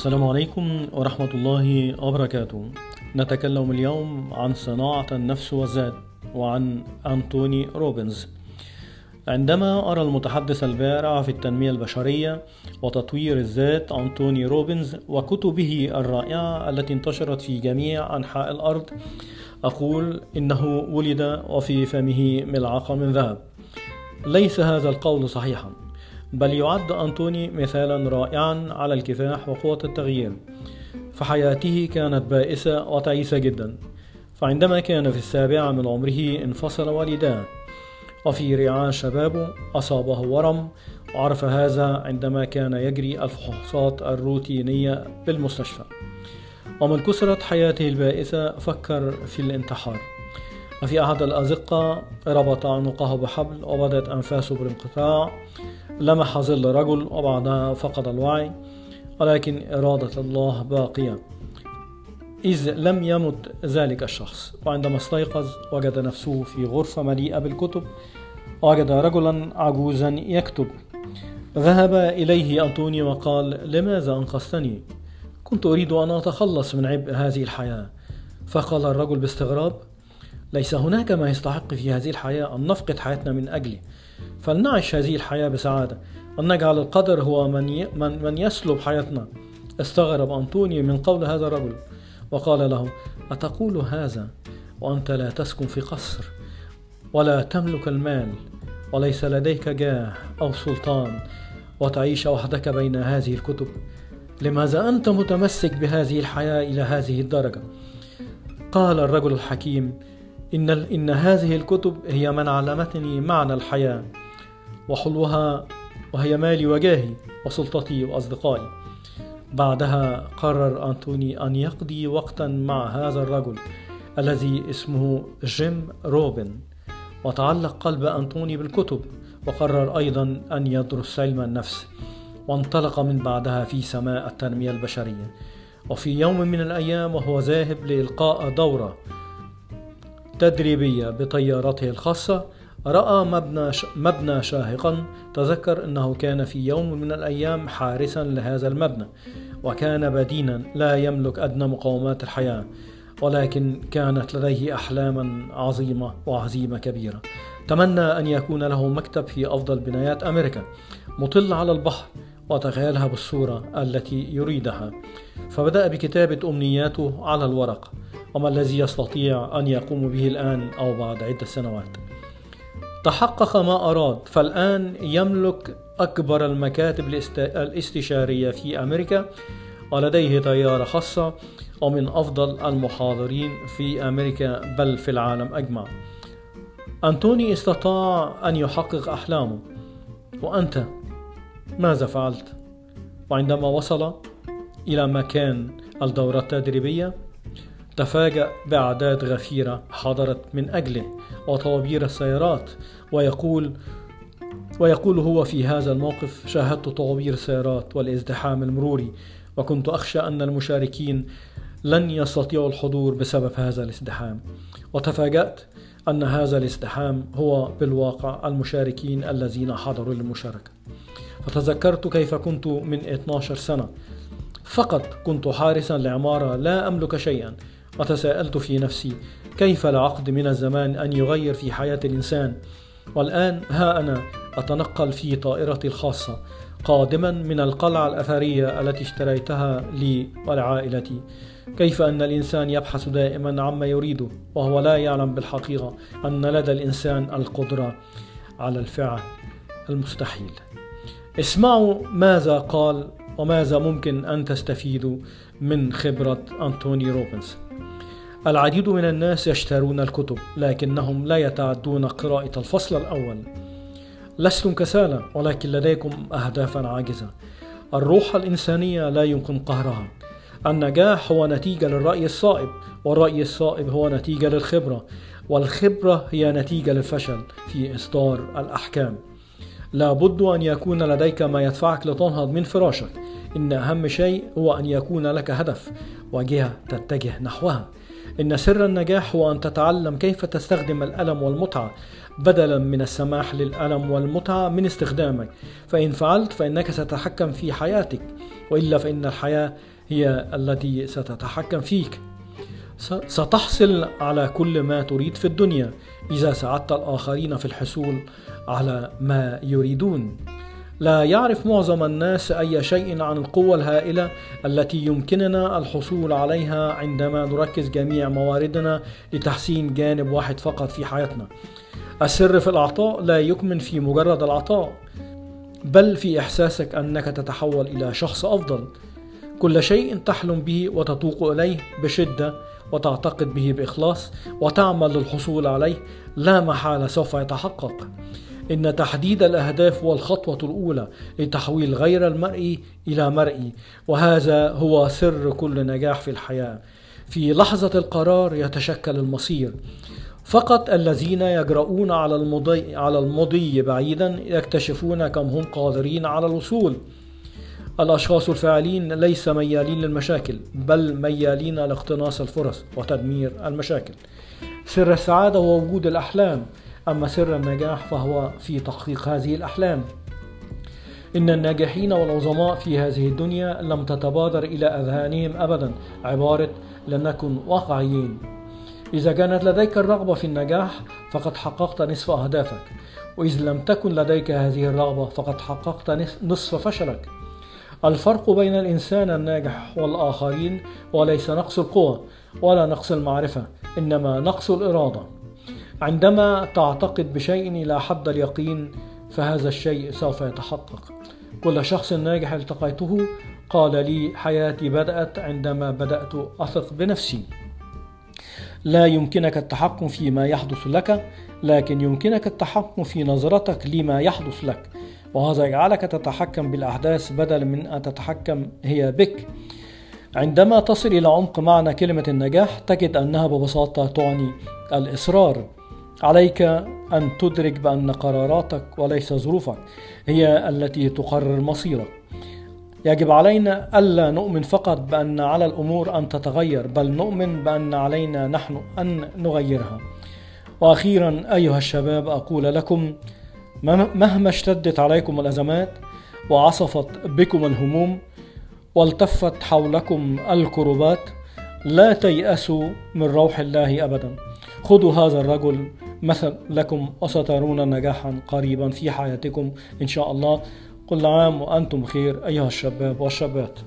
السلام عليكم ورحمة الله وبركاته. نتكلم اليوم عن صناعة النفس والذات وعن أنتوني روبنز. عندما أرى المتحدث البارع في التنمية البشرية وتطوير الذات أنتوني روبنز وكتبه الرائعة التي انتشرت في جميع أنحاء الأرض أقول إنه ولد وفي فمه ملعقة من ذهب. ليس هذا القول صحيحا بل يعد أنطوني مثالا رائعا على الكفاح وقوة التغيير. فحياته كانت بائسة وتعيسة جدا. فعندما كان في السابعة من عمره انفصل والداه. وفي رعاع شبابه أصابه ورم. وعرف هذا عندما كان يجري الفحوصات الروتينية بالمستشفى. ومن كسرت حياته البائسة فكر في الانتحار. وفي أحد الأزقة ربط عنقه بحبل وبدت أنفاسه بالانقطاع. لمح ظل رجل وبعدها فقد الوعي ولكن إرادة الله باقية. إذ لم يمت ذلك الشخص وعندما استيقظ وجد نفسه في غرفة مليئة بالكتب وجد رجلا عجوزا يكتب. ذهب إليه أنطوني وقال لماذا أنقذتني؟ كنت أريد أن أتخلص من عبء هذه الحياة. فقال الرجل باستغراب ليس هناك ما يستحق في هذه الحياة أن نفقد حياتنا من أجله فلنعش هذه الحياة بسعادة. أن نجعل القدر هو من, من, من يسلب حياتنا. استغرب أنطوني من قول هذا الرجل. وقال له أتقول هذا وأنت لا تسكن في قصر ولا تملك المال وليس لديك جاه أو سلطان وتعيش وحدك بين هذه الكتب. لماذا أنت متمسك بهذه الحياة إلى هذه الدرجة؟ قال الرجل الحكيم إن, إن هذه الكتب هي من علمتني معنى الحياة وحلوها وهي مالي وجاهي وسلطتي وأصدقائي. بعدها قرر أنتوني أن يقضي وقتا مع هذا الرجل الذي اسمه جيم روبن. وتعلق قلب أنتوني بالكتب وقرر أيضا أن يدرس علم النفس. وانطلق من بعدها في سماء التنمية البشرية. وفي يوم من الأيام وهو ذاهب لإلقاء دورة تدريبية بطيارته الخاصة رأى مبنى مبنى شاهقا تذكر أنه كان في يوم من الأيام حارسا لهذا المبنى وكان بدينا لا يملك أدنى مقومات الحياة ولكن كانت لديه أحلاما عظيمة وعزيمة كبيرة. تمنى أن يكون له مكتب في أفضل بنايات أمريكا. مطل على البحر وتخيلها بالصورة التي يريدها. فبدأ بكتابة أمنياته على الورق وما الذي يستطيع أن يقوم به الآن أو بعد عدة سنوات. تحقق ما أراد فالآن يملك أكبر المكاتب الاستشارية في أمريكا ولديه طيارة خاصة ومن أفضل المحاضرين في أمريكا بل في العالم أجمع. أنتوني استطاع أن يحقق أحلامه. وأنت؟ ماذا فعلت؟ وعندما وصل إلى مكان الدورة التدريبية تفاجأ بأعداد غفيرة حضرت من أجله وطوابير السيارات ويقول ويقول هو في هذا الموقف شاهدت طوابير السيارات والازدحام المروري وكنت أخشى أن المشاركين لن يستطيعوا الحضور بسبب هذا الازدحام وتفاجأت أن هذا الازدحام هو بالواقع المشاركين الذين حضروا للمشاركة فتذكرت كيف كنت من 12 سنة. فقط كنت حارسا لعمارة لا أملك شيئا. وتساءلت في نفسي كيف لعقد من الزمان أن يغير في حياة الإنسان؟ والآن ها أنا أتنقل في طائرتي الخاصة قادما من القلعة الأثرية التي اشتريتها لي ولعائلتي كيف أن الإنسان يبحث دائما عما يريده وهو لا يعلم بالحقيقة أن لدى الإنسان القدرة على الفعل المستحيل. اسمعوا ماذا قال وماذا ممكن أن تستفيدوا من خبرة أنتوني روبنز. العديد من الناس يشترون الكتب لكنهم لا يتعدون قراءة الفصل الأول. لستم كسالى ولكن لديكم أهدافا عاجزة. الروح الإنسانية لا يمكن قهرها. النجاح هو نتيجة للرأي الصائب والرأي الصائب هو نتيجة للخبرة والخبرة هي نتيجة للفشل في إصدار الأحكام. لابد أن يكون لديك ما يدفعك لتنهض من فراشك. إن أهم شيء هو أن يكون لك هدف وجهة تتجه نحوها. إن سر النجاح هو أن تتعلم كيف تستخدم الألم والمتعة. بدلا من السماح للألم والمتعة من استخدامك. فإن فعلت فإنك ستتحكم في حياتك. وإلا فإن الحياة هي التي ستتحكم فيك. ستحصل على كل ما تريد في الدنيا إذا ساعدت الآخرين في الحصول على ما يريدون لا يعرف معظم الناس أي شيء عن القوة الهائلة التي يمكننا الحصول عليها عندما نركز جميع مواردنا لتحسين جانب واحد فقط في حياتنا. السر في العطاء لا يكمن في مجرد العطاء، بل في إحساسك أنك تتحول إلى شخص أفضل. كل شيء تحلم به وتتوق إليه بشدة وتعتقد به بإخلاص وتعمل للحصول عليه لا محالة سوف يتحقق. إن تحديد الأهداف هو الخطوة الأولى لتحويل غير المرئي إلى مرئي وهذا هو سر كل نجاح في الحياة. في لحظة القرار يتشكل المصير. فقط الذين يجرؤون على المضي على المضي بعيدا يكتشفون كم هم قادرين على الوصول. الأشخاص الفاعلين ليس ميالين للمشاكل بل ميالين لاقتناص الفرص وتدمير المشاكل. سر السعادة هو وجود الأحلام أما سر النجاح فهو في تحقيق هذه الأحلام. إن الناجحين والعظماء في هذه الدنيا لم تتبادر إلى أذهانهم أبدا عبارة لنكن واقعيين. إذا كانت لديك الرغبة في النجاح فقد حققت نصف أهدافك. وإذا لم تكن لديك هذه الرغبة فقد حققت نصف فشلك. الفرق بين الإنسان الناجح والآخرين وليس نقص القوة ولا نقص المعرفة إنما نقص الإرادة. عندما تعتقد بشيء إلى حد اليقين فهذا الشيء سوف يتحقق. كل شخص ناجح التقيته قال لي حياتي بدأت عندما بدأت أثق بنفسي. لا يمكنك التحكم فيما يحدث لك لكن يمكنك التحكم في نظرتك لما يحدث لك. وهذا يجعلك تتحكم بالأحداث بدلا من أن تتحكم هي بك. عندما تصل إلى عمق معنى كلمة النجاح تجد أنها ببساطة تعني الإصرار. عليك أن تدرك بأن قراراتك وليس ظروفك هي التي تقرر مصيرك. يجب علينا ألا نؤمن فقط بأن على الأمور أن تتغير بل نؤمن بأن علينا نحن أن نغيرها. وأخيرا أيها الشباب أقول لكم مهما اشتدت عليكم الأزمات وعصفت بكم الهموم والتفت حولكم الكربات لا تيأسوا من روح الله أبدا. خذوا هذا الرجل مثل لكم وسترون نجاحا قريبا في حياتكم إن شاء الله. كل عام وأنتم بخير أيها الشباب والشابات.